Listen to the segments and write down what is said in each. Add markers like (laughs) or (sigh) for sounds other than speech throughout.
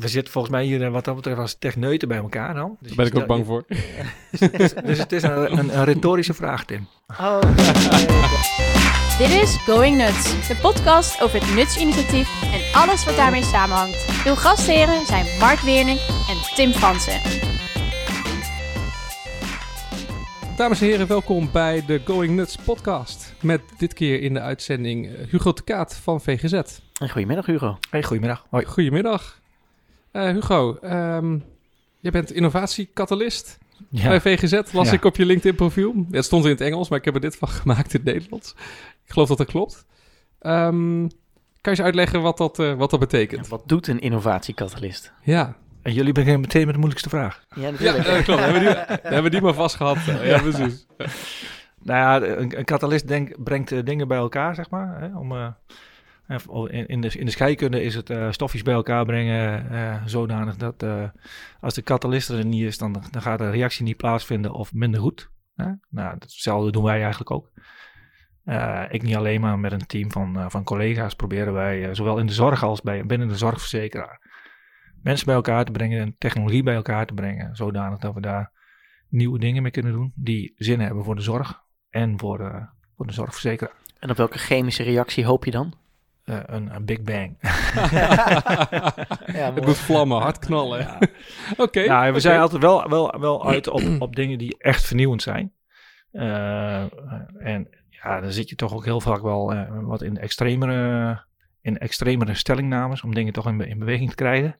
we zitten volgens mij hier eh, wat dat betreft als techneuten bij elkaar dan. Dus Daar ben ik ook bang voor. Dus, (laughs) dus het is een, een, een retorische vraag, Tim. Oh, Dit is Going Nuts, de podcast over het Nuts-initiatief en alles wat daarmee samenhangt. Uw gastheren zijn Mark Weerning en Tim Fransen. Dames en heren, welkom bij de Going Nuts podcast. Met dit keer in de uitzending eh, Hugo de Kaat van VGZ. Goedemiddag Hugo. Hey, goedemiddag. Hoi. Goedemiddag. Eh, Hugo, ehm jij bent innovatiecatalist Ja. bij VGZ, las Ja. ik op je LinkedIn profiel. Ja, Het stond in het Engels, maar ik heb er dit van (laughs) gemaakt in het Nederlands. Ik geloof dat dat klopt. Ehm, kan je eens uitleggen wat dat, eh, wat dat betekent? Wat doet een innovatiecatalist? Ja, En jullie beginnen meteen met de moeilijkste vraag. Ja, ja natuurlijk. eh, (laughs) klopt. hebben, we die, (laughs) hebben we die maar vast gehad. Eh, ja, precies. Nou ja, een, een katalist denk, brengt eh, dingen bij elkaar, zeg maar. Hè, om, in, in, de, in de scheikunde is het eh, stofjes bij elkaar brengen eh, zodanig dat eh, als de katalist er niet is, dan, dan gaat de reactie niet plaatsvinden of minder goed. Hè? Nou, hetzelfde doen wij eigenlijk ook. Ik niet alleen, maar met een team van, van collega's proberen wij, zowel in de zorg als bij, binnen de zorgverzekeraar, mensen bij elkaar te brengen en technologie bij elkaar te brengen, zodanig dat we daar nieuwe dingen mee kunnen doen die zin hebben voor de zorg en voor, eh, voor de zorgverzekeraar. En op welke chemische reactie hoop je dan? Eh, een, een big bang. (laughs) Ja, Het moet vlammen, hard knallen. Ja. (laughs) Oké. Ja, we zijn altijd wel, wel, wel uit op, (clears throat) op dingen die echt vernieuwend zijn. Eh, en ja, dan zit je toch ook heel vaak wel eh, wat in extremere, in extremere stellingnames om dingen toch in, in beweging te krijgen.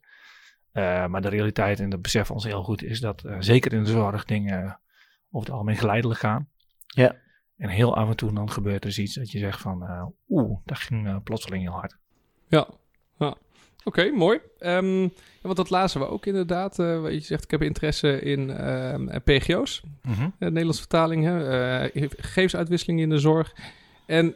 Maar de realiteit, en dat beseffen we ons heel goed, is dat zeker in de zorg dingen over het algemeen geleidelijk gaan. Ja. En heel af en toe dan gebeurt er dus iets dat je zegt van, eh, oeh, dat ging eh, plotseling heel hard. Ja, ja. oké, mooi. Ehm, ja, want dat lazen we ook inderdaad. wat je zegt, ik heb interesse in ehm, PGO's, Mhm. de Nederlandse vertaling, hè, gegevensuitwisseling in de zorg. En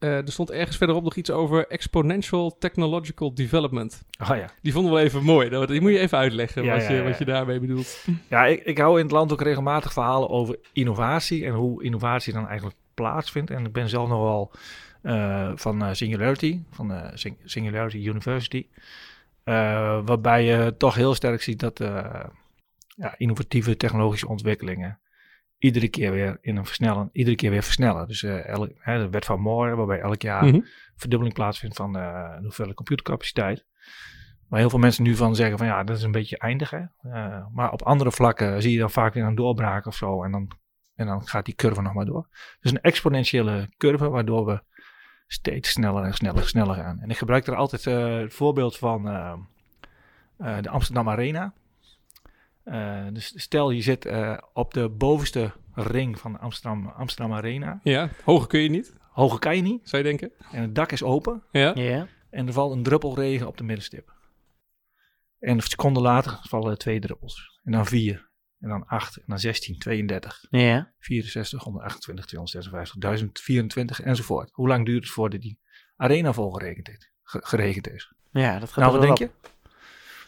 eh, er stond ergens verderop nog iets over exponential technological development. Oh ja. Die vonden we wel even mooi. Die moet je even uitleggen Ja, wat, ja, je, ja, wat je daarmee bedoelt. Ja, ik, ik hou in het land ook regelmatig verhalen over innovatie en hoe innovatie dan eigenlijk plaatsvindt. En ik ben zelf nog wel eh, van eh, Singularity, van Sing- Singularity University. waarbij je toch heel sterk ziet dat ja, innovatieve technologische ontwikkelingen iedere keer weer in een versnellen, iedere keer weer versnellen. Dus elk, hè, de wet van Moore, waarbij elk jaar Mhm. verdubbeling plaatsvindt van eh, de hoeveelheid computercapaciteit. Waar heel veel mensen nu van zeggen van ja, dat is een beetje eindig. Hè? Eh, maar op andere vlakken zie je dan vaak weer een doorbraak of zo. En dan, en dan gaat die curve nog maar door. Dus een exponentiële curve waardoor we steeds sneller en sneller en sneller gaan. En ik gebruik er altijd het voorbeeld van de Amsterdam Arena. Eh, dus stel je zit eh, op de bovenste ring van de Amsterdam, Amsterdam Arena. Ja, hoger kun je niet, Hoger kan je niet. zou je denken. En het dak is open. Ja, Ja. En er valt een druppel regen op de middenstip. En een seconde later vallen er twee druppels. En dan vier. En dan acht. En dan 16, 32, Ja. 64, 128, 256, 1024 enzovoort. Hoe lang duurt het voordat die arena volgeregend is? geregend is? Ja, dat gaat nou, wat denk je?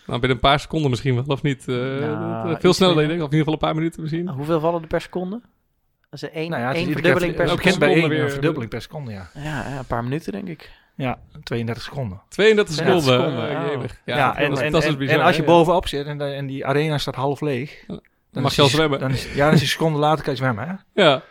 Nou, binnen een paar seconden misschien wel, of niet? Eh, Nou, dat- veel sneller dan je meer. denkt, of in ieder geval een paar minuten misschien. Hoeveel vallen er per seconde? Dat is één, Nou ja, één verdubbeling per begint bij seconde één weer- een verdubbeling per seconde, ja. Ja, ja, een paar minuten denk ik. Ja, 32 seconden. 32 Ja, seconden. seconden, eh, oh. Ja, en, dat is- en, dat is en, bizar, en als je bovenop zit en, de- en die arena staat half leeg... Dan Mag is je al zwemmen. Dan is, ja, dan is een seconde later kan je zwemmen, hè? Ja,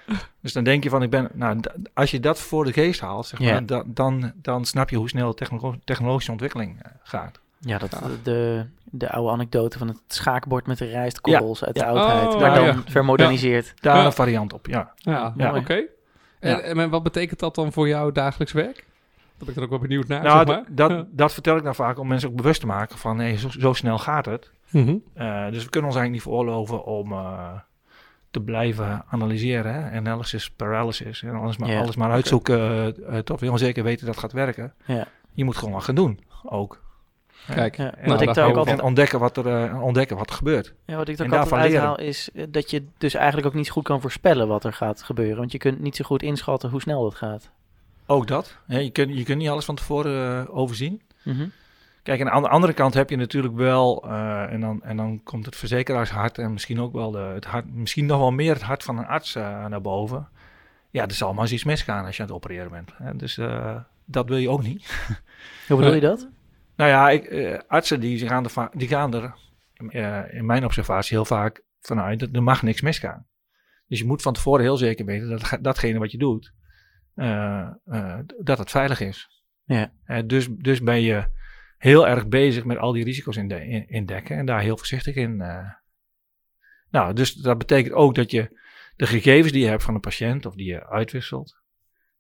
Dus dan denk je van, ik ben, nou, als je dat voor de geest haalt, zeg maar, Ja. dan, dan, dan snap je hoe snel technolo- technologische ontwikkeling eh, gaat. Ja, dat, Ja. De, de oude anekdote van het schaakbord met de rijstkorrels uit de Ja. oudheid. Oh, maar dan ja. vermoderniseerd. Daar Ja. een variant op, ja. ja, Ja. oké. En, Ja. en wat betekent dat dan voor jouw dagelijks werk? Ben ik dan ook wel benieuwd naar, nou, zeg maar. dat, Ja. dat vertel ik nou vaak om mensen ook bewust te maken van, nee, zo, zo snel gaat het. Mhm. Eh, dus we kunnen ons eigenlijk niet veroorloven om eh, te blijven analyseren. Hè? Analysis paralysis. En alles maar, alles maar uitzoeken eh, eh, tot we onzeker weten dat het gaat werken. Ja. Je moet gewoon wat gaan doen, ook. Kijk, Ja, En, wat ik daar ook altijd en ontdekken, wat er, eh, ontdekken wat er gebeurt. Ja, wat ik er ook altijd daarvan leren. uithaal is eh, dat je dus eigenlijk ook niet zo goed kan voorspellen wat er gaat gebeuren. Want je kunt niet zo goed inschatten hoe snel dat gaat. Ook dat. Hè? Je, kunt, je kunt niet alles van tevoren eh, overzien. Mhm. Kijk, en aan de andere kant heb je natuurlijk wel, en, dan, en dan komt het verzekerarshart en misschien ook wel de, het hart, misschien nog wel meer het hart van een arts naar boven. Ja, er zal maar eens iets misgaan als je aan het opereren bent. Hè? Dus dat wil je ook niet. Hoe bedoel je dat? Nou ja, ik, eh, artsen die gaan, er die gaan er eh, in mijn observatie heel vaak vanuit dat er mag niks misgaan. Dus je moet van tevoren heel zeker weten dat datgene wat je doet, eh, dat het veilig is. Ja. Dus, dus ben je heel erg bezig met al die risico's inde- in- indekken en daar heel voorzichtig in. Nou, dus dat betekent ook dat je de gegevens die je hebt van een patiënt of die je uitwisselt,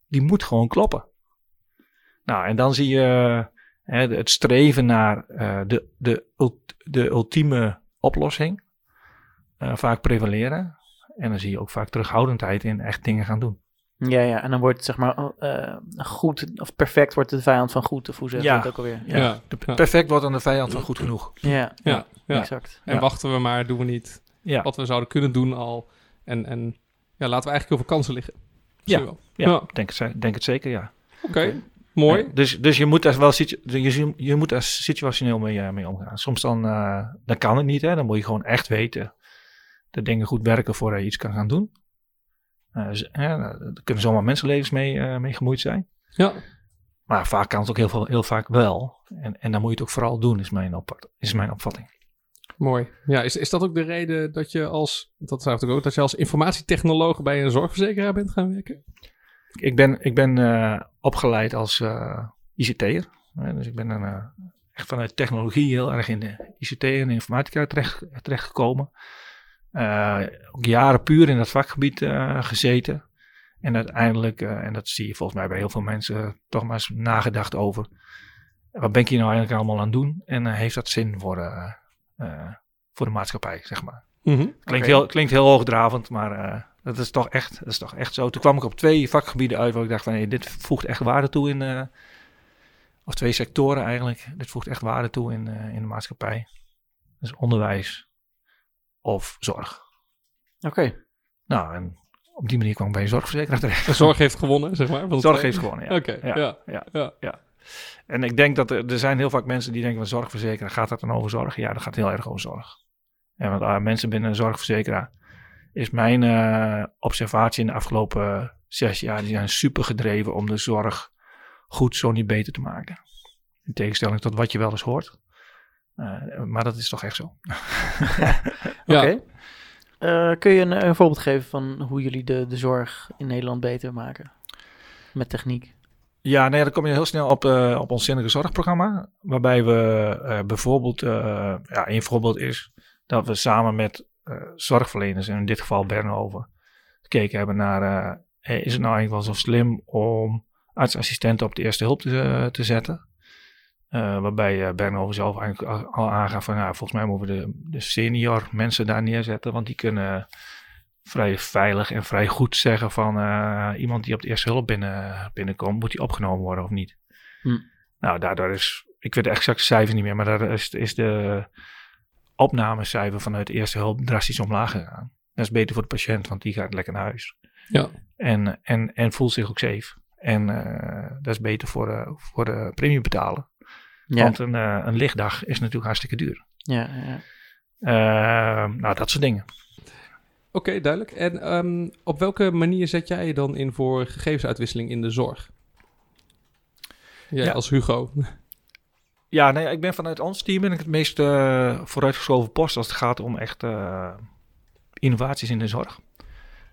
die moet gewoon kloppen. Nou, en dan zie je hè, het streven naar eh, de, de, ult- de ultieme oplossing eh, vaak prevaleren. En dan zie je ook vaak terughoudendheid in echt dingen gaan doen. Ja, ja, en dan wordt zeg maar oh, eh, goed of perfect wordt de vijand van goed, of hoe zeg je Ja. dat ook alweer? Ja, Ja, de ja. Perfect wordt dan de vijand van goed genoeg. Ja, Ja, ja. exact. En Ja. wachten we maar, doen we niet Ja, wat we zouden kunnen doen al. En, en ja, laten we eigenlijk heel veel kansen liggen. Ja. Ja, Ja. Denk, het, denk het zeker, ja. Oké, mooi. Dus, dus je moet daar wel situ- je, je moet daar situationeel mee, eh, mee omgaan. Soms dan, eh, dan kan het niet, hè. Dan moet je gewoon echt weten dat dingen goed werken voordat je iets kan gaan doen. Eh, hè, er kunnen zomaar mensenlevens mee, mee gemoeid zijn. Ja, Maar vaak kan het ook heel, veel, heel vaak wel. En, en dan moet je het ook vooral doen, is mijn, op, is mijn opvatting. mooi. Ja, is, is dat ook de reden dat je als, dat zou natuurlijk ook, dat je als informatietechnoloog bij een zorgverzekeraar bent gaan werken? Ik ben, ik ben eh, opgeleid als eh, ICT'er. dus ik ben eh, echt vanuit technologie heel erg in de ICT en de informatica terecht, terechtgekomen. Ook jaren puur in dat vakgebied gezeten. En uiteindelijk, en dat zie je volgens mij bij heel veel mensen, toch maar eens nagedacht over. Wat ben ik hier nou eigenlijk allemaal aan het doen? En heeft dat zin voor, voor de maatschappij, zeg maar. Mhm. Klinkt, heel, klinkt heel hoogdravend, maar dat, is toch echt, dat is toch echt zo. Toen kwam ik op twee vakgebieden uit waar ik dacht van hey, dit voegt echt waarde toe in, eh, of twee sectoren eigenlijk. Dit voegt echt waarde toe in, eh, in de maatschappij. Dus onderwijs of zorg. Oké, Nou, en op die manier kwam ik bij een zorgverzekeraar terecht. De zorg heeft gewonnen, zeg maar. Zorg twee. heeft gewonnen, ja. Oké, Ja, ja. ja, ja. En ik denk dat er, er zijn heel vaak mensen die denken van zorgverzekeraar, gaat dat dan over zorg? Ja, dat gaat heel erg over zorg. En want ah, mensen binnen een zorgverzekeraar is mijn eh, observatie in de afgelopen zes jaar, die zijn super gedreven om de zorg goed, zo niet beter te maken. In tegenstelling tot wat je wel eens hoort. Eh, maar dat is toch echt zo. (laughs) Ja. oké. Eh, kun je een, een voorbeeld geven van hoe jullie de, de zorg in Nederland beter maken? Met techniek. Ja, nee, dan kom je heel snel op, eh, op ons zinnige zorgprogramma. Waarbij we eh, bijvoorbeeld, eh, ja, een voorbeeld is dat we samen met eh, zorgverleners, en in dit geval Bernhoven, gekeken hebben naar, eh, is het nou eigenlijk wel zo slim om artsassistenten op de eerste hulp te, te zetten? Eh, waarbij eh Bernhoven zelf eigenlijk al- aangaf van, nou, volgens mij moeten we de, de senior mensen daar neerzetten, want die kunnen vrij veilig en vrij goed zeggen van eh, iemand die op de eerste hulp binnen, binnenkomt, moet die opgenomen worden of niet. Hm. Nou, daardoor is, ik weet de exacte cijfers niet meer, maar daar is, is de opnamecijfer vanuit de eerste hulp drastisch omlaag gegaan. Dat is beter voor de patiënt, want die gaat lekker naar huis. Ja. En, en, en voelt zich ook safe. En eh, dat is beter voor de, voor de premiebetaler. Ja, Want een, eh, een lichtdag is natuurlijk hartstikke duur. ja, ja. Eh, nou, dat soort dingen. Oké, duidelijk. En ehm, op welke manier zet jij je dan in voor gegevensuitwisseling in de zorg? Jij Ja. als Hugo. Ja, nee, ik ben vanuit ons team ik het meest eh, vooruitgeschoven post als het gaat om echt eh, innovaties in de zorg.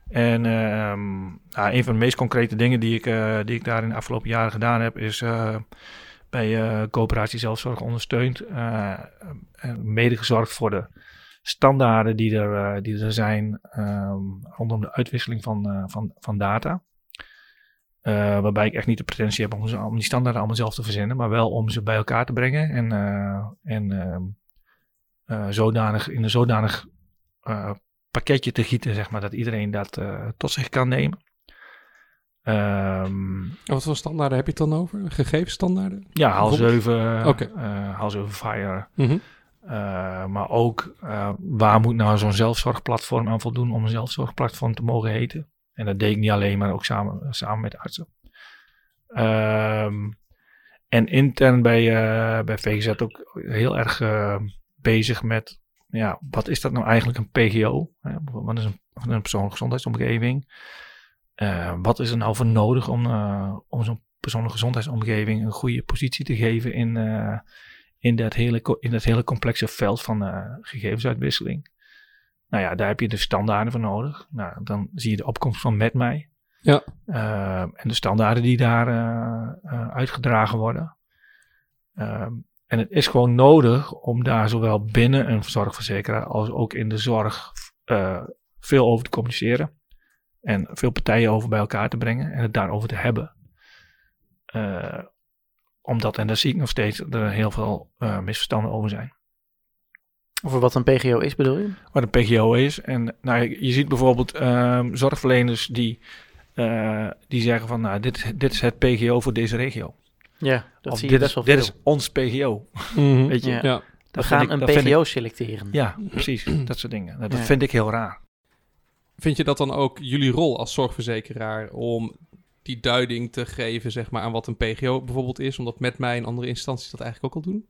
En ehm, een van de meest concrete dingen die ik, eh, die ik daar in de afgelopen jaren gedaan heb, is bij coöperatie zelfzorg ondersteund, mede gezorgd voor de standaarden die er, die er zijn ehm, rondom de uitwisseling van, van, van data. Eh, waarbij ik echt niet de pretentie heb om, die standaarden allemaal zelf te verzinnen, maar wel om ze bij elkaar te brengen en, eh, en ehm, eh, zodanig, in een zodanig pakketje te gieten, zeg maar, dat iedereen dat tot zich kan nemen. En wat voor standaarden heb je het dan over? Gegevensstandaarden? ja, HAL Bijvoorbeeld? 7, Oké. eh, HAL 7 Fire, Mhm. maar ook waar moet nou zo'n zelfzorgplatform aan voldoen om een zelfzorgplatform te mogen heten? En dat deed ik niet alleen, maar ook samen, samen met artsen. Ehm, en intern bij, eh, bij VGZ ook heel erg eh, bezig met, ja, wat is dat nou eigenlijk een PGO? Wat is een, een persoonlijke gezondheidsomgeving? Eh, wat is er nou voor nodig om, om zo'n persoonlijke gezondheidsomgeving een goede positie te geven in, in dat hele, in dat hele complexe veld van gegevensuitwisseling. Nou ja, daar heb je de standaarden voor nodig. Nou, dan zie je de opkomst van met mij. Ja. Eh, en de standaarden die daar eh, uitgedragen worden. Ehm, en het is gewoon nodig om daar zowel binnen een zorgverzekeraar als ook in de zorg eh, veel over te communiceren. En veel partijen over bij elkaar te brengen en het daarover te hebben. Eh, omdat, en daar zie ik nog steeds, er heel veel misverstanden over zijn. Over wat een PGO is, bedoel je? Wat een PGO is. En nou, je- ziet bijvoorbeeld ehm, zorgverleners die, eh, die zeggen van, nou, dit, dit is het PGO voor deze regio. Ja, dat of zie je dit, best is, wel dit is ons PGO. Mhm. Weet je? Ja. Ja. We Dat gaan ik- een ik- PGO selecteren. Ja, precies. (clears throat) dat soort dingen. Nou, dat Ja. vind ik heel raar. Vind je dat dan ook jullie rol als zorgverzekeraar om die duiding te geven zeg maar, aan wat een PGO bijvoorbeeld is? Omdat met mij en andere instanties dat eigenlijk ook al doen?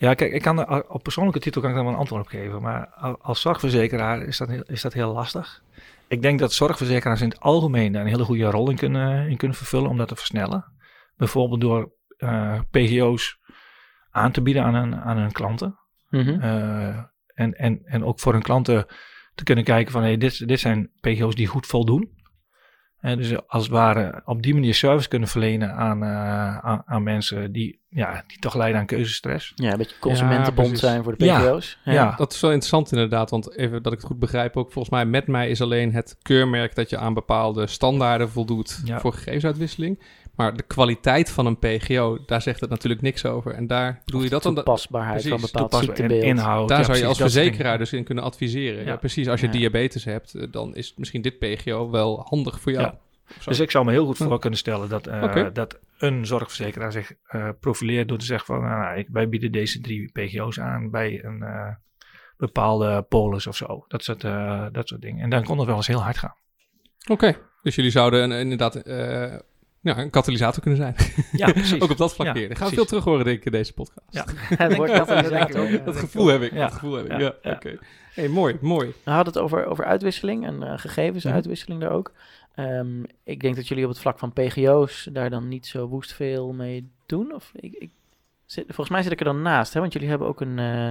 Ja, kijk, ik kan er, op persoonlijke titel kan ik daar wel een antwoord op geven. Maar als zorgverzekeraar is dat, heel- is dat heel lastig. Ik denk dat zorgverzekeraars in het algemeen daar een hele goede rol in kunnen, in kunnen vervullen om dat te versnellen. Bijvoorbeeld door eh, PGO's aan te bieden aan hun, aan hun klanten. Mhm. Eh, en, en, en ook voor hun klanten te kunnen kijken van hey, dit, dit zijn PGO's die goed voldoen. En dus als het ware op die manier service kunnen verlenen aan, eh, aan, aan mensen die, ja, die toch lijden aan keuzestress. Ja, een beetje consumentenbond zijn voor de Ja. PGO's. Ja. Dat is wel interessant inderdaad, want even dat ik het goed begrijp ook. Volgens mij met mij is alleen het keurmerk dat je aan bepaalde standaarden voldoet Ja. voor gegevensuitwisseling. Maar de kwaliteit van een PGO, daar zegt het natuurlijk niks over. En daar bedoel je dat dan? toepasbaarheid van bepaald ziektebeeld. inhoud. Daar ja, zou je als verzekeraar dus in kunnen adviseren. Ja, Ja. precies. Als je Ja. diabetes hebt, eh, dan is misschien dit PGO wel handig voor jou. Ja. Dus ik zou me heel goed Hm. voor kunnen stellen dat, eh, dat een zorgverzekeraar zich eh, profileert door te zeggen van nou, nou, ik, wij bieden deze drie PGO's aan bij een eh, bepaalde polis of zo. Dat soort, eh, dat soort dingen. En dan kon het wel eens heel hard gaan. Oké, dus jullie zouden een, inderdaad ja, een katalysator kunnen zijn. Ja, (laughs) precies. ook op dat vlak Ja, weer. Daar gaan we veel terug horen, denk ik, in deze podcast. Ja. (laughs) Het wordt Dat denk ik katalysator. ook. Ja. Dat gevoel heb ik. Ja. Dat gevoel heb ik. Ja, Ja, ja. oké. Hey, mooi, mooi. We hadden het over, over uitwisseling en eh, gegevensuitwisseling daar ook. Ehm, ik denk dat jullie op het vlak van PGO's daar dan niet zo woest veel mee doen. Of ik, ik zit, volgens mij zit ik er dan naast, hè? want jullie hebben ook een, eh,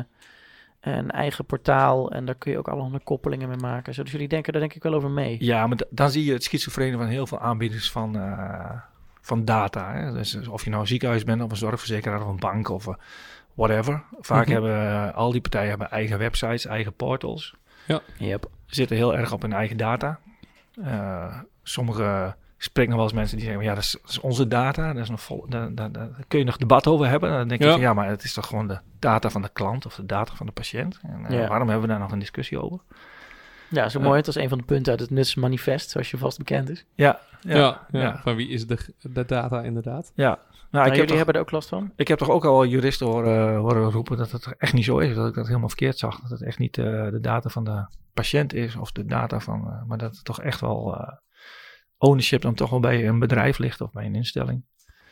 een eigen portaal en daar kun je ook allerhande koppelingen mee maken. Zo, dus jullie denken daar denk ik wel over mee. Ja, maar dan zie je het schizofrene van heel veel aanbieders van, eh, van data. Hè? Dus dus of je nou een ziekenhuis bent of een zorgverzekeraar of een bank of eh, whatever. Vaak Mhm. hebben eh, al die partijen hebben eigen websites, eigen portals. Yep. zitten heel erg op hun eigen data. Eh, sommige spreken nog wel eens mensen die zeggen, ja, dat is, dat is onze data. Dat is nog vol, daar, daar, daar kun je nog debat over hebben. Dan denk Ja. je van, ja, maar het is toch gewoon de data van de klant of de data van de patiënt. En eh, Ja. waarom hebben we daar nog een discussie over? Ja, zo mooi. Het was een van de punten uit het nutsmanifest, zoals je vast bekend is. Ja, Ja, ja, ja, ja. van wie is de, de data inderdaad? ja. Nou, Maar ik, heb toch, hebben er ook last van? ik heb toch ook al juristen horen, horen roepen dat het echt niet zo is. Dat ik dat helemaal verkeerd zag. Dat het echt niet eh, de data van de patiënt is of de data van... eh, maar dat het toch echt wel eh, ownership dan toch wel bij een bedrijf ligt of bij een instelling.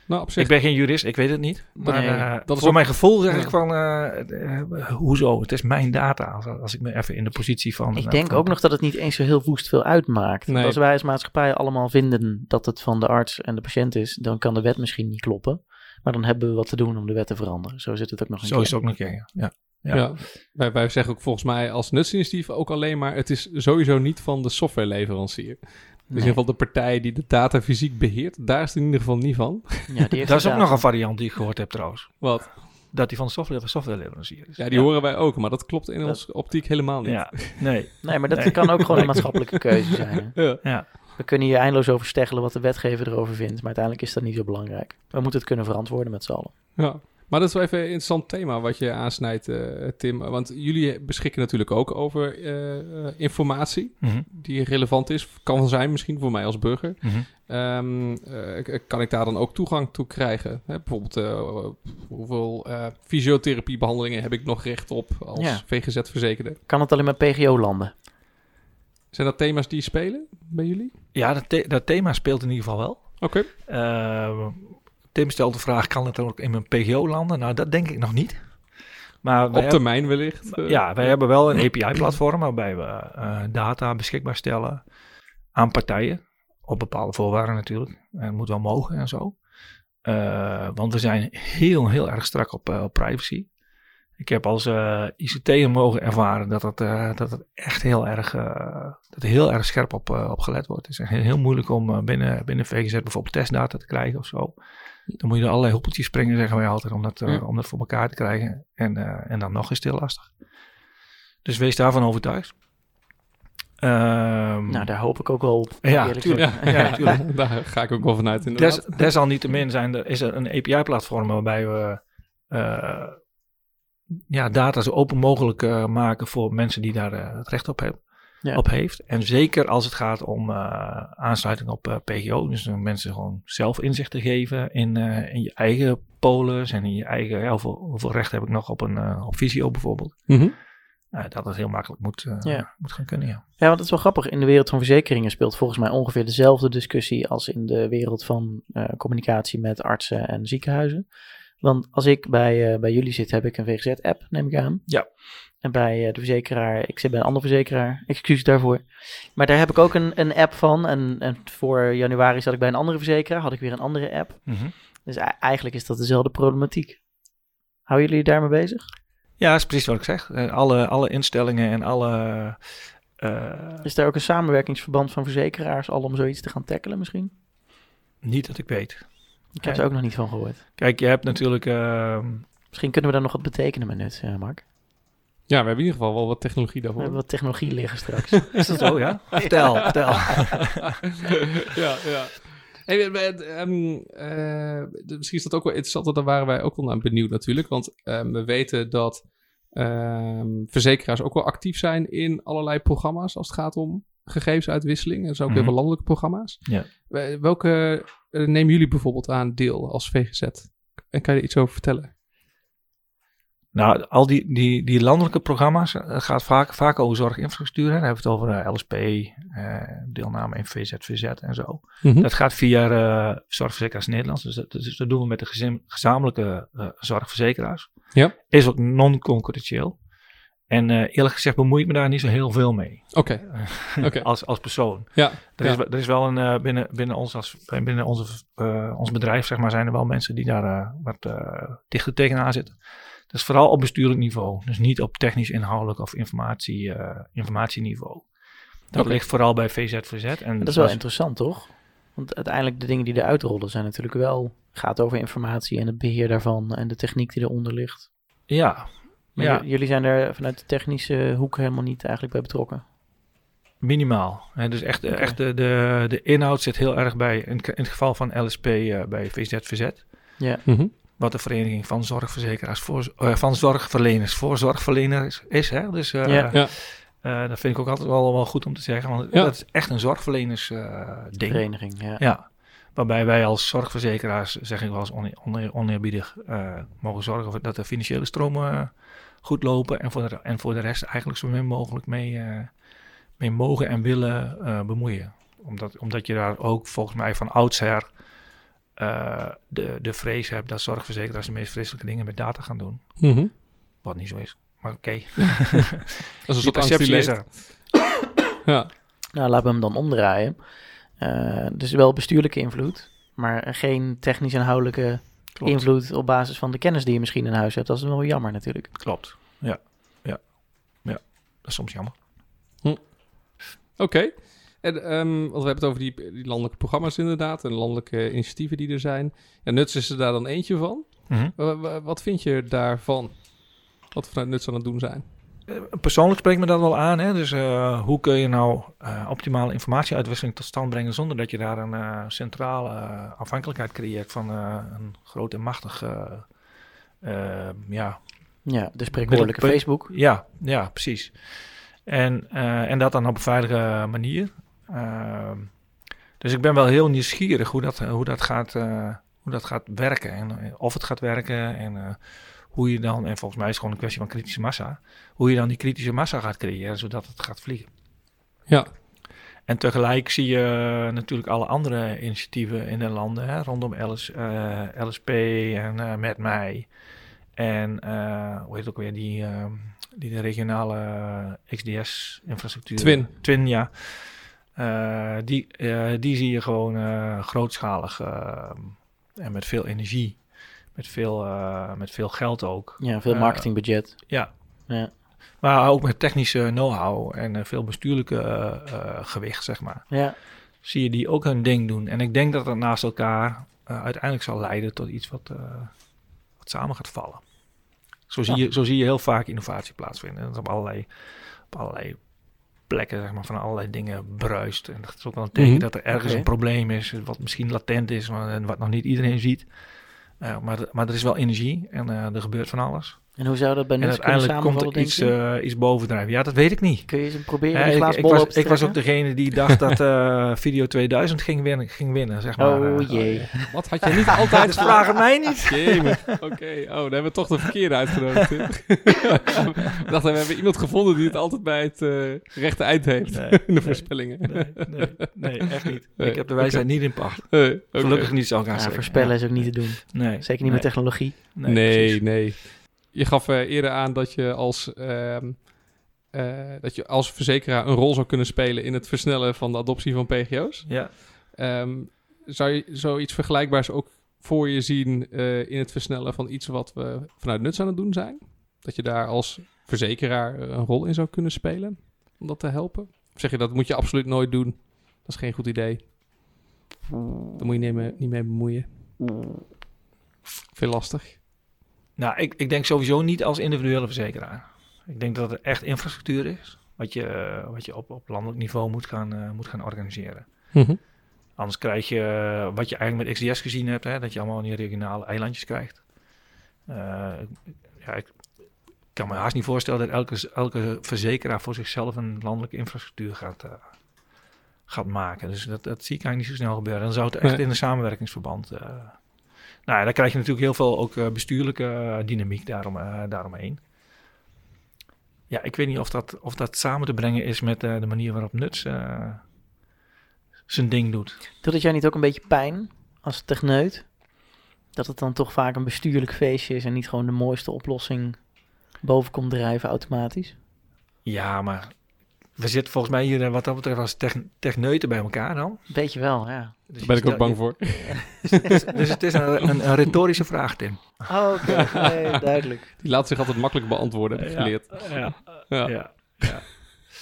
Nou, op zich. Ik ben geen jurist, ik weet het niet. Maar Nee, eh, dat is voor ook- mijn gevoel zeg Ja. ik van, eh, eh, hoezo? Het is mijn data. Als, als ik me even in de positie van... Ik denk van- ook nog dat het niet eens zo heel woest veel uitmaakt. Nee. Als wij als maatschappij allemaal vinden dat het van de arts en de patiënt is, dan kan de wet misschien niet kloppen. Maar dan hebben we wat te doen om de wet te veranderen. Zo zit het ook nog een Zo keer. is het ook nog een keer, ja. ja. Ja. Wij, wij zeggen ook volgens mij als nutsinitiatief ook alleen maar... het is sowieso niet van de softwareleverancier. Dus in ieder geval de partij die de data fysiek beheert... daar is het in ieder geval niet van. Ja, die heeft Dat is ook nog een variant die ik gehoord heb trouwens. Wat? Dat die van de software, softwareleverancier is. Ja, die horen wij ook, maar dat klopt in Dat- onze optiek helemaal niet. Ja, nee. Nee, maar dat Nee. kan ook gewoon een maatschappelijke keuze zijn. hè. Ja. Ja. We kunnen hier eindeloos over steggelen wat de wetgever erover vindt. Maar uiteindelijk is dat niet zo belangrijk. We moeten het kunnen verantwoorden met z'n allen. Ja, maar dat is wel even een interessant thema wat je aansnijdt, eh, Tim. Want jullie beschikken natuurlijk ook over eh, informatie Mhm, die relevant is. Kan zijn misschien voor mij als burger. Ehm, k- kan ik daar dan ook toegang toe krijgen? Hè, bijvoorbeeld, eh, hoeveel eh fysiotherapiebehandelingen heb ik nog recht op als Ja. VGZ-verzekerde? Kan het alleen maar PGO landen? Zijn dat thema's die spelen bij jullie? Ja, dat, the- dat thema speelt in ieder geval wel. Oké. Eh, Tim stelt de vraag, kan het dan ook in mijn PGO landen? Nou, dat denk ik nog niet. Maar Op termijn wellicht. eh. Ja, wij hebben wel een API-platform waarbij we eh, data beschikbaar stellen aan partijen. Op bepaalde voorwaarden natuurlijk. En het moet wel mogen en zo. Eh, want we zijn heel, heel erg strak op, eh, op privacy. Ik heb als ICT'er mogen ervaren dat het, dat het echt heel erg, dat er heel erg scherp op, op gelet wordt. Het is echt heel moeilijk om binnen, binnen VGZ bijvoorbeeld testdata te krijgen of zo. Dan moet je er allerlei hoepeltjes springen, zeggen wij altijd, om dat, Ja. om dat voor elkaar te krijgen. En, en dan nog is het heel lastig. Dus wees daarvan overtuigd. Ehm, Nou, daar hoop ik ook wel op. Ja, tuurlijk. Ja, tuurlijk. (laughs) daar ga ik ook wel vanuit inderdaad. Des, desalniettemin zijn er, is er een API-platform waarbij we uh, ja, data zo open mogelijk uh, maken voor mensen die daar uh, het recht op, hebben, Ja. op heeft. En zeker als het gaat om aansluiting op PGO, dus mensen gewoon zelf inzicht te geven in, in je eigen polis en in je eigen, ja, hoeveel, hoeveel recht heb ik nog op een op Visio bijvoorbeeld. Uh, dat het heel makkelijk moet, uh, Ja. moet gaan kunnen, ja. Ja, want het is wel grappig. In de wereld van verzekeringen speelt volgens mij ongeveer dezelfde discussie als in de wereld van eh, communicatie met artsen en ziekenhuizen. Want als ik bij, eh, bij jullie zit, heb ik een VGZ-app, neem ik aan. Ja. En bij eh, de verzekeraar, ik zit bij een andere verzekeraar, (laughs) excuus daarvoor. Maar daar heb ik ook een, een app van. En, en voor januari zat ik bij een andere verzekeraar, had ik weer een andere app. Mhm. Dus e- eigenlijk is dat dezelfde problematiek. Houden jullie daarmee bezig? Ja, dat is precies wat ik zeg. Eh, Alle, alle instellingen en alle... Is daar ook een samenwerkingsverband van verzekeraars al om zoiets te gaan tackelen misschien? niet dat ik weet. Ik heb er ook nog niet van gehoord. Kijk, je hebt natuurlijk... ehm, Misschien kunnen we daar nog wat betekenen met nut, eh, Mark. Ja, we hebben in ieder geval wel wat technologie We daarvoor. hebben wat technologie liggen straks. (laughs) is dat zo, ja? (laughs) Vertel, vertel. (laughs) ja, ja. Hey, we- we- ehm, eh, de- misschien is dat ook wel interessant, want daar waren wij ook wel naar benieuwd natuurlijk. Want ehm, we weten dat ehm, verzekeraars ook wel actief zijn in allerlei programma's als het gaat om gegevensuitwisseling. Er zijn ook heel Mhm. veel landelijke programma's. Ja. We- Welke nemen jullie bijvoorbeeld aan deel als VGZ? En kan je er iets over vertellen? Nou, al die, die, die landelijke programma's uh, gaat vaak, vaak over zorginfrastructuur. Hè. Dan hebben we het over eh, LSP, eh, deelname in VZVZ en zo. Mhm. Dat gaat via eh, Zorgverzekeraars Nederlands. Dus dat, dus dat doen we met de gezin, gezamenlijke eh, zorgverzekeraars. Ja. Is ook non-concurrentieel. En eh, eerlijk gezegd bemoei ik me daar niet zo heel veel mee. Oké, Oké. als, als persoon. ja. Er, ja. is, wel- er is wel een, eh, binnen, binnen, ons, als, binnen onze, eh, ons bedrijf zeg maar, zijn er wel mensen die daar eh, wat eh, dichter tegenaan zitten. Dat is vooral op bestuurlijk niveau. Dus niet op technisch inhoudelijk of informatie, eh, informatieniveau. Dat ligt vooral bij VZVZ. En dat is wel als- interessant, toch? Want uiteindelijk de dingen die eruit rollen zijn natuurlijk wel... gaat over informatie en het beheer daarvan en de techniek die eronder ligt. Ja, Maar ja j- jullie zijn er vanuit de technische hoek helemaal niet eigenlijk bij betrokken. minimaal. Hè, dus echt, echt de, de, de inhoud zit heel erg bij, in, in het geval van LSP eh, bij VZVZ. Ja, Mhm. Wat de Vereniging van Zorgverzekeraars voor, eh, van Zorgverleners voor Zorgverleners is. Hè? Dus eh, Ja. Ja. eh, dat vind ik ook altijd wel, wel goed om te zeggen. Want Ja. dat is echt een zorgverleners-ding. vereniging, ja. ja. Waarbij wij als zorgverzekeraars, zeg ik wel eens oneer, oneer- oneerbiedig, eh, mogen zorgen dat de financiële stromen eh, goed lopen. En voor, de, en voor de rest eigenlijk zo min mogelijk mee, eh, mee mogen en willen eh, bemoeien. Omdat, omdat je daar ook volgens mij van oudsher eh, de, de vrees hebt dat zorgverzekeraars de meest vreselijke dingen met data gaan doen. Mhm. Wat niet zo is. Maar oké, (laughs) Dat is een soort perceptie is er. Ja. Nou, laten we hem dan omdraaien. Eh, dus wel bestuurlijke invloed, maar geen technisch inhoudelijke Klopt. invloed op basis van de kennis die je misschien in huis hebt. Dat is wel jammer natuurlijk. Klopt. Ja. Ja. Ja. Dat is soms jammer. Oké. En, ehm, want we hebben het over die, die landelijke programma's inderdaad en landelijke initiatieven die er zijn. Ja, Nuts is er daar dan eentje van. Mhm. Wa- wa- wat vind je daarvan? Wat we vanuit Nuts aan het doen zijn? Eh, Persoonlijk spreekt me dat wel aan. Hè? Dus eh, hoe kun je nou eh, optimale informatieuitwisseling tot stand brengen zonder dat je daar een centrale afhankelijkheid creëert van een groot en machtig. ja, Ja, de spreekwoordelijke Facebook. ja, ja, precies. En, en dat dan op een veilige manier. Ehm, dus ik ben wel heel nieuwsgierig hoe dat, hoe dat, gaat, hoe dat gaat werken. En of het gaat werken en hoe je dan, en volgens mij is het gewoon een kwestie van kritische massa, hoe je dan die kritische massa gaat creëren zodat het gaat vliegen. Ja. En tegelijk zie je natuurlijk alle andere initiatieven in de landen hè, rondom LS, eh, LSP en eh, Met Mij. En eh, hoe heet het ook weer, die, die de regionale XDS-infrastructuur. Twin. Twin, ja. Die, die zie je gewoon grootschalig en met veel energie, met veel, eh, met veel geld ook. Ja, veel Eh, marketingbudget. Ja. Ja. Maar ook met technische know-how en eh, veel bestuurlijke gewicht, zeg maar. Ja, Zie je die ook hun ding doen. En ik denk dat dat naast elkaar uiteindelijk zal leiden tot iets wat, wat samen gaat vallen. Zo zie, Ja. je, zo zie je heel vaak innovatie plaatsvinden. En dat op allerlei, op allerlei plekken, zeg maar, van allerlei dingen bruist. En dat is ook wel een teken Mhm. dat er ergens een probleem is, wat misschien latent is, maar, en wat nog niet iedereen ziet. Eh, maar, maar er is wel energie en eh, er gebeurt van alles. En hoe zou dat bij Nuts kunnen uiteindelijk komt samenvallen, er iets, eh, iets bovendrijven. Ja, dat weet ik niet. Kun je eens een proberen Ja, ik, ik was, op te ik was ook degene die dacht (laughs) dat eh, Video 2000 ging winnen, ging winnen zeg maar. Oh Eh, jee. Wat had je niet (laughs) altijd Dus vraag het mij niet. Oké, oh, dan hebben we toch de verkeerde uitgenodigd. we (laughs) dachten, we hebben iemand gevonden die het altijd bij het rechte eind heeft. Nee, in de nee, voorspellingen. Nee, nee, nee, echt niet. Nee, ik heb de wijsheid niet in pacht. Gelukkig niet, ik gaan Ja, zeggen. voorspellen Ja. is ook niet te doen. Nee. Zeker niet nee, met technologie. Nee, Nee, precies. nee. Je gaf eh, eerder aan dat je als, ehm, eh, dat je als verzekeraar een rol zou kunnen spelen in het versnellen van de adoptie van PGO's. Ja. Ehm, zou je zoiets vergelijkbaars ook voor je zien eh, in het versnellen van iets wat we vanuit Nuts aan het doen zijn? Dat je daar als verzekeraar een rol in zou kunnen spelen om dat te helpen? Of zeg je dat moet je absoluut nooit doen? Dat is geen goed idee. Daar moet je niet mee, niet mee bemoeien. Veel lastig. Nou, ik, ik denk sowieso niet als individuele verzekeraar. Ik denk dat het echt infrastructuur is. Wat je, eh, wat je op, op landelijk niveau moet gaan, eh, moet gaan organiseren. Anders krijg je eh, wat je eigenlijk met XDS gezien hebt, hè, dat je allemaal die regionale eilandjes krijgt. Ja, ik kan me haast niet voorstellen dat elke, elke verzekeraar voor zichzelf een landelijke infrastructuur gaat, gaat maken. Dus dat, dat zie ik eigenlijk niet zo snel gebeuren. Dan zou het echt Nee. in een samenwerkingsverband. Nou ja, dan krijg je natuurlijk heel veel ook eh, bestuurlijke eh, dynamiek daarom, eh, daaromheen. Ja, ik weet niet of dat, of dat samen te brengen is met de manier waarop Nuts zijn ding doet. Doet het jou niet ook een beetje pijn als techneut? Dat het dan toch vaak een bestuurlijk feestje is en niet gewoon de mooiste oplossing boven komt drijven automatisch? Ja, maar we zitten volgens mij hier eh, wat dat betreft als tech- techneuten bij elkaar dan. Weet je wel, ja. Dus Daar ben ik ook bang voor. stel- (laughs) Dus het is een, een, een retorische vraag, Tim. Oh, oké. Nee, (laughs) duidelijk. Die laat zich altijd makkelijk beantwoorden, heb ik geleerd. Ja, Ja. ja.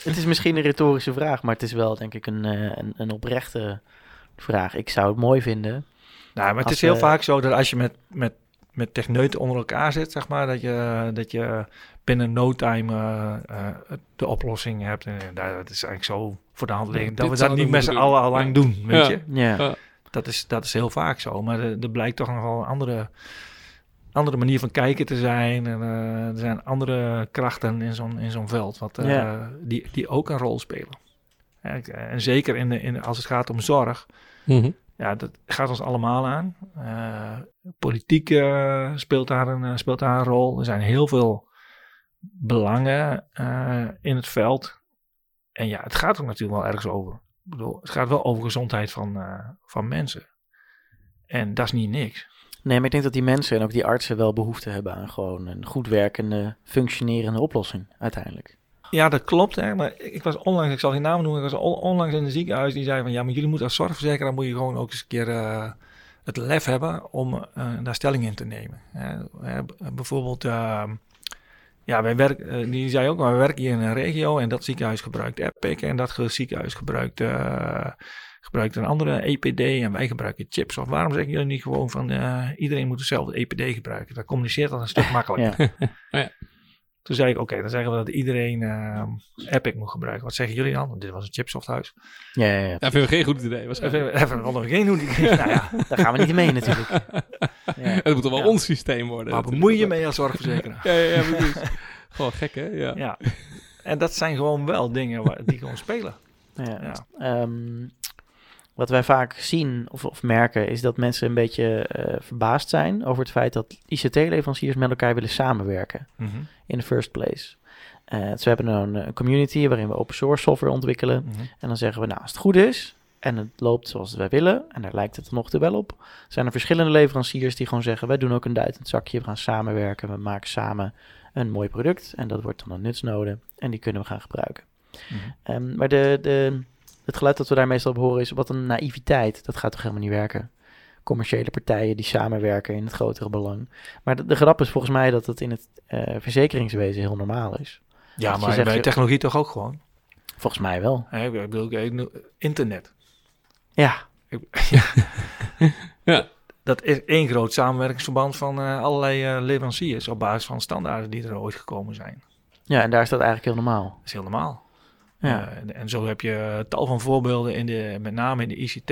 Het is misschien een retorische vraag, maar het is wel denk ik een, eh, een, een oprechte vraag. Ik zou het mooi vinden. Nou, maar het is heel we- vaak zo dat als je met, met, met techneuten onder elkaar zit, zeg maar, dat je, dat je binnen no time eh, eh, de oplossing hebt. En daar, dat is eigenlijk zo voor de hand liggend. Dat we dat niet met z'n allen al lang doen, weet Ja. je. Ja. Ja. Dat is, dat is heel vaak zo. Maar er, er blijkt toch nog wel een andere, andere manier van kijken te zijn. En, eh, er zijn andere krachten in zo'n, in zo'n veld wat, eh, Ja. die, die ook een rol spelen. Ik- en zeker in de, in, als het gaat om zorg. Mhm. Ja, dat gaat ons allemaal aan. Eh, politiek eh, speelt, daar een, eh, speelt daar een rol. Er zijn heel veel belangen in het veld. En ja, het gaat er natuurlijk wel ergens over. Ik bedoel, het gaat wel over gezondheid van, van mensen. En dat is niet niks. Nee, maar ik denk dat die mensen en ook die artsen wel behoefte hebben aan gewoon een goed werkende, functionerende oplossing uiteindelijk. Ja, dat klopt. Hè, maar ik was onlangs, ik zal geen naam noemen, ik was on- onlangs in een ziekenhuis die zei van ja, maar jullie moeten als zorgverzekeraar moet je gewoon ook eens een keer eh, het lef hebben om eh, daar stelling in te nemen. Bijvoorbeeld, ehm, ja, wij werken, die zei ook, wij werken hier in een regio en dat ziekenhuis gebruikt Epic en dat ziekenhuis gebruikt, eh, gebruikt een andere EPD en wij gebruiken chips. Of waarom zeggen jullie niet gewoon van eh, iedereen moet hetzelfde EPD gebruiken? Dat communiceert dan een stuk (laughs) makkelijker. Ja. Toen zei ik, oké, dan zeggen we dat iedereen ehm, Epic moet gebruiken. Wat zeggen jullie dan? Want dit was een chipsofthuis. Ja, ja, ja. Ja, vind ik geen goed idee. waarschijnlijk. Even, even nog geen hoe die. (laughs) nou ja, Daar gaan we niet mee natuurlijk. (laughs) Ja. Het moet toch wel Ja. ons systeem worden. natuurlijk. bemoei je mee als zorgverzekeraar? Ja, ja, ja, precies. (laughs) Gewoon gek, hè? Ja. Ja. En dat zijn gewoon wel dingen waar, die gewoon spelen. Ja. Ja. Wat wij vaak zien of, of merken is dat mensen een beetje eh, verbaasd zijn over het feit dat ICT-leveranciers met elkaar willen samenwerken in the first place. Eh, dus we hebben een, een community waarin we open source software ontwikkelen. Mhm. En dan zeggen we, nou, als het goed is en het loopt zoals wij willen, en daar lijkt het nog te wel op, zijn er verschillende leveranciers die gewoon zeggen, wij doen ook een duitend zakje, we gaan samenwerken, we maken samen een mooi product en dat wordt dan een nutsnode en die kunnen we gaan gebruiken. Mhm. Ehm, maar de, de, het geluid dat we daar meestal op horen is, wat een naïviteit, dat gaat toch helemaal niet werken. commerciële partijen die samenwerken in het grotere belang. Maar de, de grap is volgens mij dat het in het eh, verzekeringswezen heel normaal is. Ja, Dat je maar zegt, bij technologie toch ook gewoon. Volgens mij wel. Ik bedoel, internet. Ja, Ik- ja. (laughs) Ja. Dat is één groot samenwerkingsverband van eh, allerlei eh, leveranciers op basis van standaarden die er ooit gekomen zijn. ja, en daar is dat eigenlijk heel normaal. Dat is heel normaal. Ja. Eh, en, zo heb je tal van voorbeelden, in de, met name in de ICT.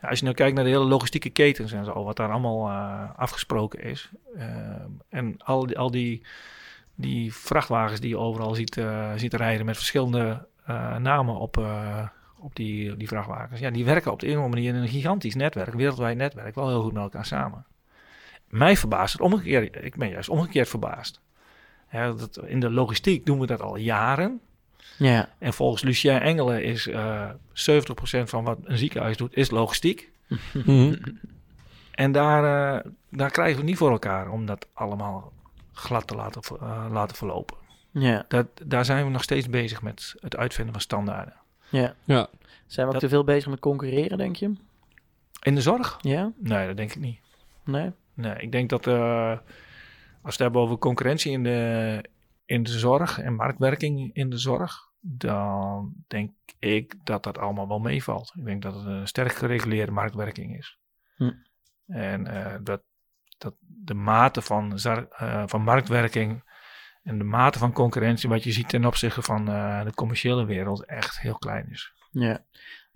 Ja, als je nou kijkt naar de hele logistieke ketens en zo, wat daar allemaal eh, afgesproken is. Eh, en al die, al die, die vrachtwagens die je overal ziet, eh, ziet rijden met verschillende eh, namen op, eh, op die, die vrachtwagens. Ja, die werken op de een of andere manier in een gigantisch netwerk, wereldwijd netwerk, wel heel goed met elkaar samen. Mij verbaast het omgekeerd. Ik ben juist omgekeerd verbaasd. Dat, in de logistiek doen we dat al jaren. Ja, En volgens Lucien Engelen is eh 70% van wat een ziekenhuis doet, is logistiek. Mhm. En daar, eh, daar krijgen we niet voor elkaar om dat allemaal glad te laten, eh, laten verlopen. ja, Dat, daar zijn we nog steeds bezig met het uitvinden van standaarden. ja. Ja. Zijn we ook Dat- te veel bezig met concurreren, denk je? In de zorg? Ja? Nee, dat denk ik niet. Nee? Nee, ik denk dat eh, als we het hebben over concurrentie in de, in de zorg en marktwerking in de zorg, dan denk ik dat dat allemaal wel meevalt. Ik denk dat het een sterk gereguleerde marktwerking is. Hm. En eh, dat, dat de mate van, eh, van marktwerking en de mate van concurrentie, wat je ziet ten opzichte van eh, de commerciële wereld, echt heel klein is. Ja.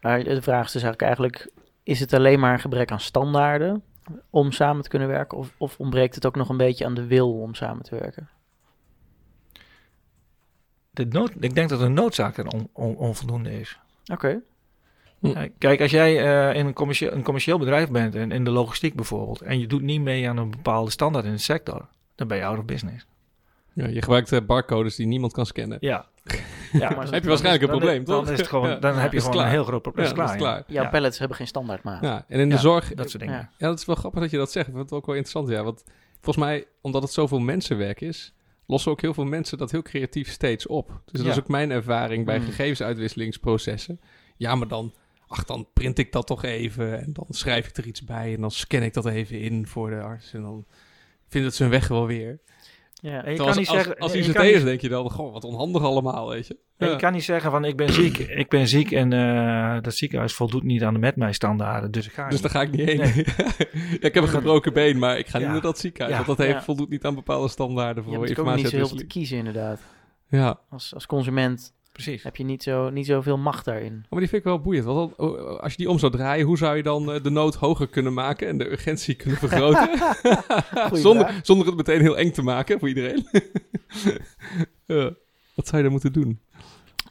Maar de vraag is dus eigenlijk, eigenlijk is het alleen maar een gebrek aan standaarden om samen te kunnen werken? Of, of ontbreekt het ook nog een beetje aan de wil om samen te werken? De nood, ik denk dat de noodzaak er on- on- onvoldoende is. Oké. Eh, Kijk, als jij eh, in een commercieel, een commercieel bedrijf bent, in, in de logistiek bijvoorbeeld, en je doet niet mee aan een bepaalde standaard in de sector, dan ben je out of business. Ja, je gebruikt eh, barcodes die niemand kan scannen. Ja. (laughs) ja maar heb je waarschijnlijk een probleem, is, Dan toch? is het gewoon, Ja. dan heb je Is gewoon klaar. een heel groot probleem. Ja, is klaar, dat is klaar. Jouw Ja. pallets hebben geen standaardmaat. Ja, en in de Ja, zorg... Dat soort dingen. Ja. Ja, dat is wel grappig dat je dat zegt. Ik vind het ook wel interessant, ja. Want volgens mij, omdat het zoveel mensenwerk is, lossen ook heel veel mensen dat heel creatief steeds op. Dus dat Ja. is ook mijn ervaring bij Mm. gegevensuitwisselingsprocessen. Ja, maar dan, ach, dan print ik dat toch even en dan schrijf ik er iets bij en dan scan ik dat even in voor de arts en dan vindt het zijn weg wel weer. Ja. En je Terwijl kan als, niet als, zeggen, als je ICT'ers niet- denk je dan, goh, wat onhandig allemaal, weet je. Ja. je kan niet zeggen van ik ben ziek, ik ben ziek en eh, dat ziekenhuis voldoet niet aan de met mij standaarden, dus ik ga Dus niet. daar ga ik niet heen. Nee. (laughs) ja, ik heb een gebroken been, maar ik ga niet naar dat ziekenhuis. Ja. Want dat heeft, Ja. voldoet niet aan bepaalde standaarden Je voor hebt natuurlijk ook niet zo heel veel te kiezen inderdaad. Ja, Als, als consument Precies. heb je niet, zo, niet zoveel macht daarin. maar die vind ik wel boeiend. Want dan, oh, als je die om zou draaien, hoe zou je dan eh, de nood hoger kunnen maken en de urgentie kunnen vergroten? (laughs) (laughs) Zonder, zonder het meteen heel eng te maken voor iedereen. (laughs) ja. Wat zou je dan moeten doen?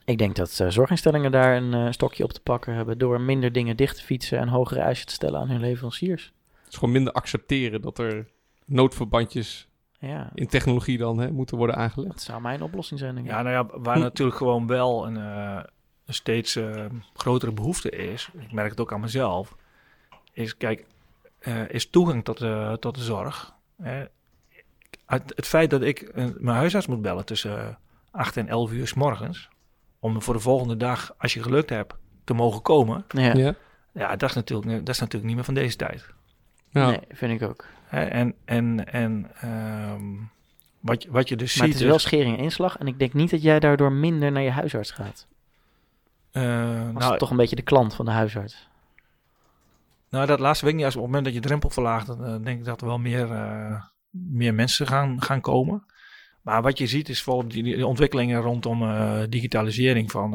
Ik denk dat eh, zorginstellingen daar een eh, stokje op te pakken hebben door minder dingen dicht te fietsen en hogere eisen te stellen aan hun leveranciers. Het is gewoon minder accepteren dat er noodverbandjes Ja, in technologie dan hè, moeten worden aangelegd. dat zou mijn oplossing zijn. Denk ik. Ja, nou ja, waar natuurlijk gewoon wel een, eh, een steeds eh, grotere behoefte is, ik merk het ook aan mezelf, is kijk, eh, is toegang tot de, tot de zorg. Hè. het, het feit dat ik mijn huisarts moet bellen tussen eh, 8 en 11 uur s morgens, om voor de volgende dag, als je gelukt hebt, te mogen komen, Ja, Ja, ja, dat is natuurlijk, dat is natuurlijk niet meer van deze tijd. ja. nee, vind ik ook. En, en, en ehm, wat, je- wat je dus Maar ziet het is wel schering en inslag en ik denk niet dat jij daardoor minder naar je huisarts gaat. Als nou, toch een beetje de klant van de huisarts. Nou, dat laatste weet ik niet. Als op het moment dat je drempel verlaagt, dan eh, denk ik dat er wel meer, eh, meer mensen gaan, gaan komen. Maar wat je ziet is bijvoorbeeld die, die ontwikkelingen rondom digitalisering van,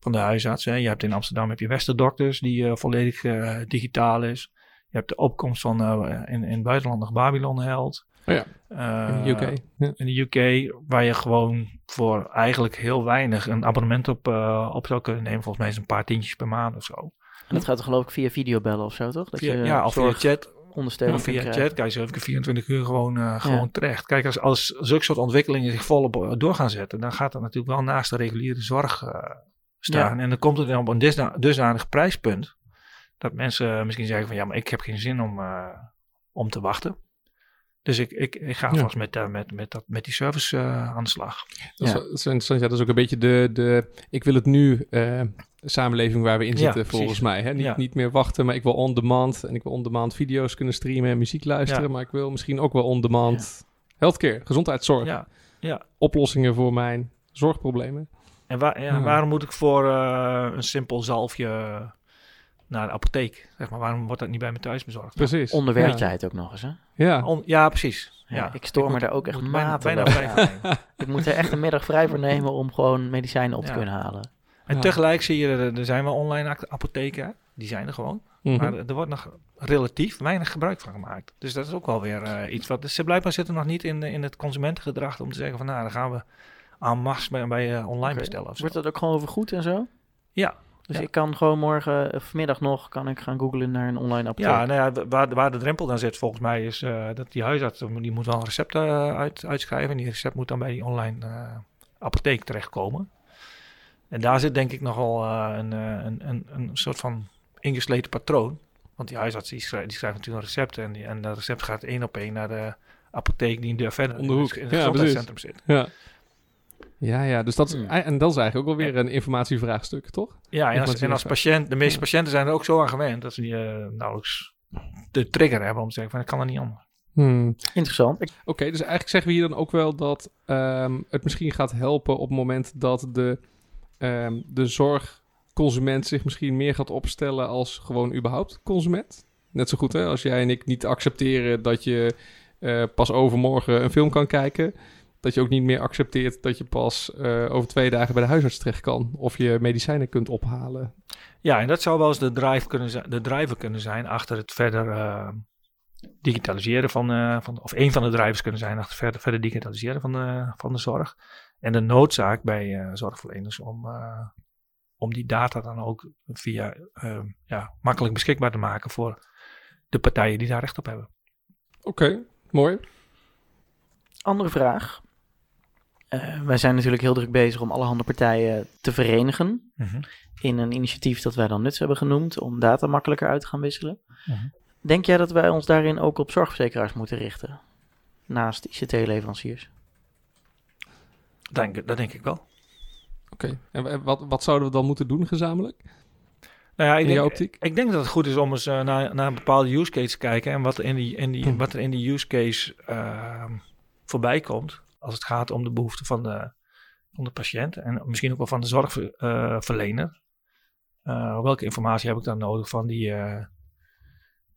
van de huisarts. Hè. Je hebt in Amsterdam heb je Westerdokters, die volledig digitaal is. Je hebt de opkomst van eh, in, in het buitenland nog Babylon Held. Oh ja, Eh, in de UK. Ja. in de UK, waar je gewoon voor eigenlijk heel weinig een abonnement op, eh, op zou kunnen nemen. Volgens mij is het een paar tientjes per maand of zo. En dat gaat toch geloof ik via videobellen of zo, toch? Dat Via- je ja, of via chat. ondersteuning Of via kunt chat krijgen. kan je zo even 24 uur gewoon, eh, gewoon terecht. Kijk, als, als zulke soort ontwikkelingen zich volop door gaan zetten, dan gaat dat natuurlijk wel naast de reguliere zorg eh, staan. En dan komt het dan op een dusda- dusdanig prijspunt dat mensen misschien zeggen van ja, maar ik heb geen zin om, eh, om te wachten. Dus ik, ik, ik ga Ja. vast met, eh, met, met, dat, met die service eh, aan de slag. Dat, is, Ja. dat, is, interessant. ja, dat is ook een beetje de, de... Ik wil het nu eh, samenleving waar we in zitten, volgens mij. Hè? Niet, Ja. niet meer wachten, maar ik wil on-demand. En ik wil on-demand video's kunnen streamen en muziek luisteren. Ja. Maar ik wil misschien ook wel on-demand healthcare, gezondheidszorg. Ja, ja. Oplossingen voor mijn zorgproblemen. En waar, ja, Ja. waarom moet ik voor eh, een simpel zalfje naar de apotheek? Zeg maar, waarom wordt dat niet bij me thuis bezorgd? Precies. Onderwerktijd ook nog eens, hè? Ja. On- ja, precies. Ja, Ja, ik stoor me moet- daar ook echt vrij aan. Ik moet er echt een middag vrij voor nemen om gewoon medicijnen op te kunnen halen. En Ja. tegelijk zie je, er, er zijn wel online apotheken, die zijn er gewoon. Mhm. Maar er wordt nog relatief weinig gebruik van gemaakt. Dus dat is ook wel weer eh, iets wat... Dus ze blijkbaar zitten nog niet in, in het consumentengedrag om te zeggen van... nou, dan gaan we en masse bij, bij eh, online bestellen of zo. Wordt dat ook gewoon vergoed en zo? Ja. Dus Ja. ik kan gewoon morgen of vanmiddag nog kan ik gaan googlen naar een online apotheek. Ja, nou ja, waar, waar de drempel dan zit volgens mij is eh, dat die huisarts... die moet wel een recept eh, uit, uitschrijven. En die recept moet dan bij die online eh, apotheek terechtkomen. En daar zit denk ik nogal eh, een, eh, een, een, een soort van ingesleten patroon. Want die huisarts die schrijft, die schrijft natuurlijk een recept. En, die, en dat recept gaat één op één naar de apotheek die een deur verder de hoek. in het Ja, gezondheidscentrum zit. Ja. Ja, ja, dus dat is, Hmm. en dat is eigenlijk ook wel weer een informatievraagstuk, toch? Ja, en als, en patiënt, de meeste patiënten zijn er ook zo aan gewend dat ze die, eh, nauwelijks de trigger hebben om te zeggen van ik kan er niet anders. Hmm. Interessant. Oké, dus eigenlijk zeggen we hier dan ook wel dat ehm, het misschien gaat helpen op het moment dat de, ehm, de zorgconsument zich misschien meer gaat opstellen als gewoon überhaupt consument. Net zo goed hè, als jij en ik niet accepteren dat je eh, pas overmorgen een film kan kijken. Dat je ook niet meer accepteert dat je pas eh, over twee dagen bij de huisarts terecht kan. Of je medicijnen kunt ophalen. Ja, en dat zou wel eens de, drive kunnen zijn, de driver kunnen zijn achter het verder eh, digitaliseren van, eh, van, of een van de drivers kunnen zijn achter het verder, verder digitaliseren van de, van de zorg. En de noodzaak bij eh, zorgverleners om, eh, om die data dan ook via ja, makkelijk beschikbaar te maken voor de partijen die daar recht op hebben. Oké, mooi. andere vraag. Eh, wij zijn natuurlijk heel druk bezig om allerhande partijen te verenigen. in een initiatief dat wij dan nuts hebben genoemd om data makkelijker uit te gaan wisselen. Mhm. Denk jij dat wij ons daarin ook op zorgverzekeraars moeten richten? Naast ICT-leveranciers? Denk, dat denk ik wel. Oké, en wa- wat, wat zouden we dan moeten doen gezamenlijk? Nou ja, ik In denk, optiek? Ik denk dat het goed is om eens eh, naar, naar een bepaalde use case te kijken en wat er in die, in die, Hm. wat er in die use case ehm, voorbij komt als het gaat om de behoeften van de, van de patiënt en misschien ook wel van de zorgverlener. Eh, welke informatie heb ik dan nodig van die, eh,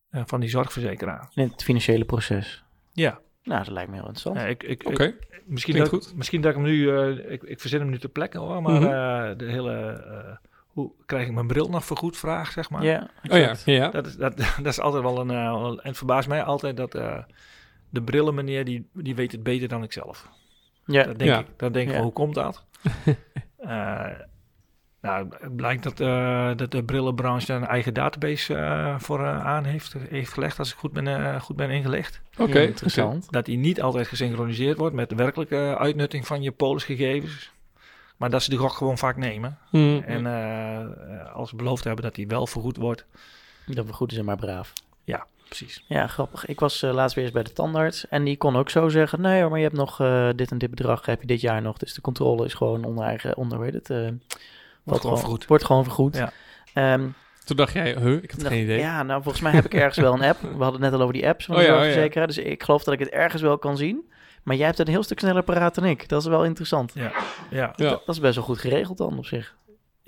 eh, van die zorgverzekeraar? In het financiële proces? Ja, Nou, dat lijkt me heel interessant. ik, ik, Oké, ik- misschien, klinkt dat, goed. misschien dat ik hem nu, eh, ik, ik verzin hem nu ter plekke hoor, maar Mhm. eh, de hele, eh, hoe krijg ik mijn bril nog vergoed vraag, zeg maar. ja, Oh ja, ja. Dat is, dat, (laughs) dat is altijd wel een. en het verbaast mij altijd dat eh, de brillenmeneer die, die weet het beter dan ik zelf. Ja, Dat denk Ja. ik. Dan denk ik, Ja. van, hoe komt dat? (laughs) Eh, nou, het blijkt dat, eh, dat de brillenbranche daar een eigen database eh, voor eh, aan heeft, heeft gelegd, als ik goed ben, eh, goed ben ingelicht. Oké, interessant. Dat die niet altijd gesynchroniseerd wordt met de werkelijke uitnutting van je polisgegevens. Maar dat ze die gok gewoon vaak nemen. Hmm. En eh, als ze beloofd hebben dat die wel vergoed wordt. Dat we goed zijn, maar braaf. Precies. Ja, grappig. Ik was eh, laatst weer eens bij de tandarts en die kon ook zo zeggen: nee, hoor, maar je hebt nog eh, dit en dit bedrag heb je dit jaar nog, dus de controle is gewoon onder eigen, onder hoe heet het, eh, valt gewoon vergoed. Wordt gewoon vergoed. Ja. Ehm, Toen dacht jij, huh, ik heb Nou, geen idee. Ja, nou volgens mij heb ik ergens wel een app. We hadden het net al over die apps van de Oh ja, oh ja. zorgverzekeraar. Dus ik geloof dat ik het ergens wel kan zien. Maar jij hebt een heel stuk sneller paraat dan ik. Dat is wel interessant. Ja, Ja. Dat, dat is best wel goed geregeld dan op zich.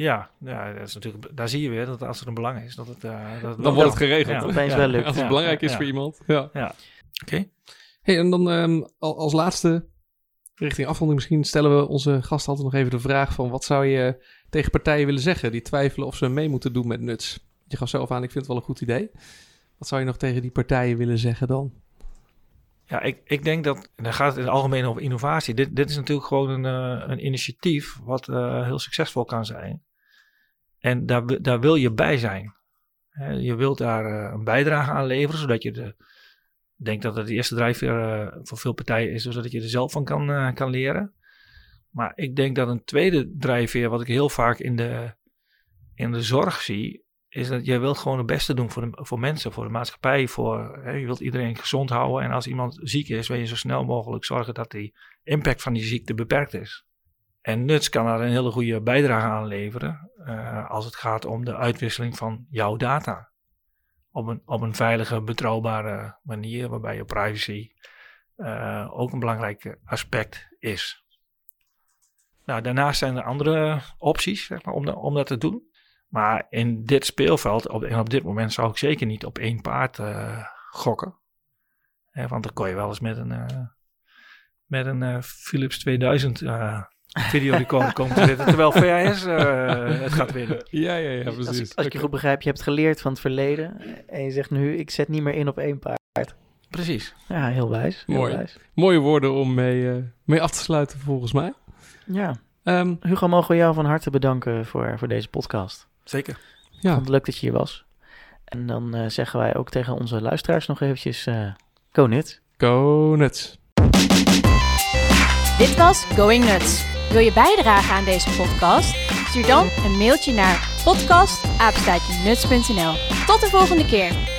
Ja, ja dat is natuurlijk, daar zie je weer dat als er een belang is, dat het... eh, dat Dan wordt het geregeld. Ja. Opeens wel lukt. Als het Ja, belangrijk is ja. voor iemand. Ja. Oké. Hey, en dan ehm, al- als laatste, richting afronding misschien, stellen we onze gast altijd nog even de vraag van wat zou je tegen partijen willen zeggen die twijfelen of ze mee moeten doen met nuts? Je gaf zelf aan, ik vind het wel een goed idee. Wat zou je nog tegen die partijen willen zeggen dan? Ja, ik, ik denk dat, en dan gaat het in het algemeen over innovatie. Dit, dit is natuurlijk gewoon een, eh, een initiatief wat eh, heel succesvol kan zijn. En daar, daar wil je bij zijn. Je wilt daar eh, een bijdrage aan leveren, zodat je de, ik denk dat het de eerste drijfveer eh, voor veel partijen is, zodat je er zelf van kan, eh, kan leren. Maar ik denk dat een tweede drijfveer, wat ik heel vaak in de, in de zorg zie, is dat je wilt gewoon het beste doen voor, de, voor mensen, voor de maatschappij. Voor, hè, je wilt iedereen gezond houden. En als iemand ziek is, wil je zo snel mogelijk zorgen dat die impact van die ziekte beperkt is. En Nuts kan daar een hele goede bijdrage aan leveren uh, als het gaat om de uitwisseling van jouw data. Op een, op een veilige, betrouwbare manier, waarbij je privacy uh, ook een belangrijk aspect is. Nou, daarnaast zijn er andere opties zeg maar, om, om dat te doen. Maar in dit speelveld op, en op dit moment zou ik zeker niet op één paard uh, gokken. want dan kon je wel eens met een, met een Philips 2000 videorecorder komen te zitten, terwijl VHS het gaat winnen. Ja, ja, ja, precies. Als, als ik je goed begrijp, je hebt geleerd van het verleden en je zegt nu, ik zet niet meer in op één paard. Precies. Ja, heel wijs. Heel Mooi. wijs. Mooie woorden om mee, mee af te sluiten volgens mij. Ja. Um, Hugo, mogen we jou van harte bedanken voor, voor deze podcast. Zeker. Ja. Ik vond het leuk dat je hier was. En dan uh, zeggen wij ook tegen onze luisteraars nog eventjes, uh, go nuts. Go nuts. Dit was Going Nuts. Wil je bijdragen aan deze podcast? Stuur dan een mailtje naar podcast.nuts.nl. Tot de volgende keer.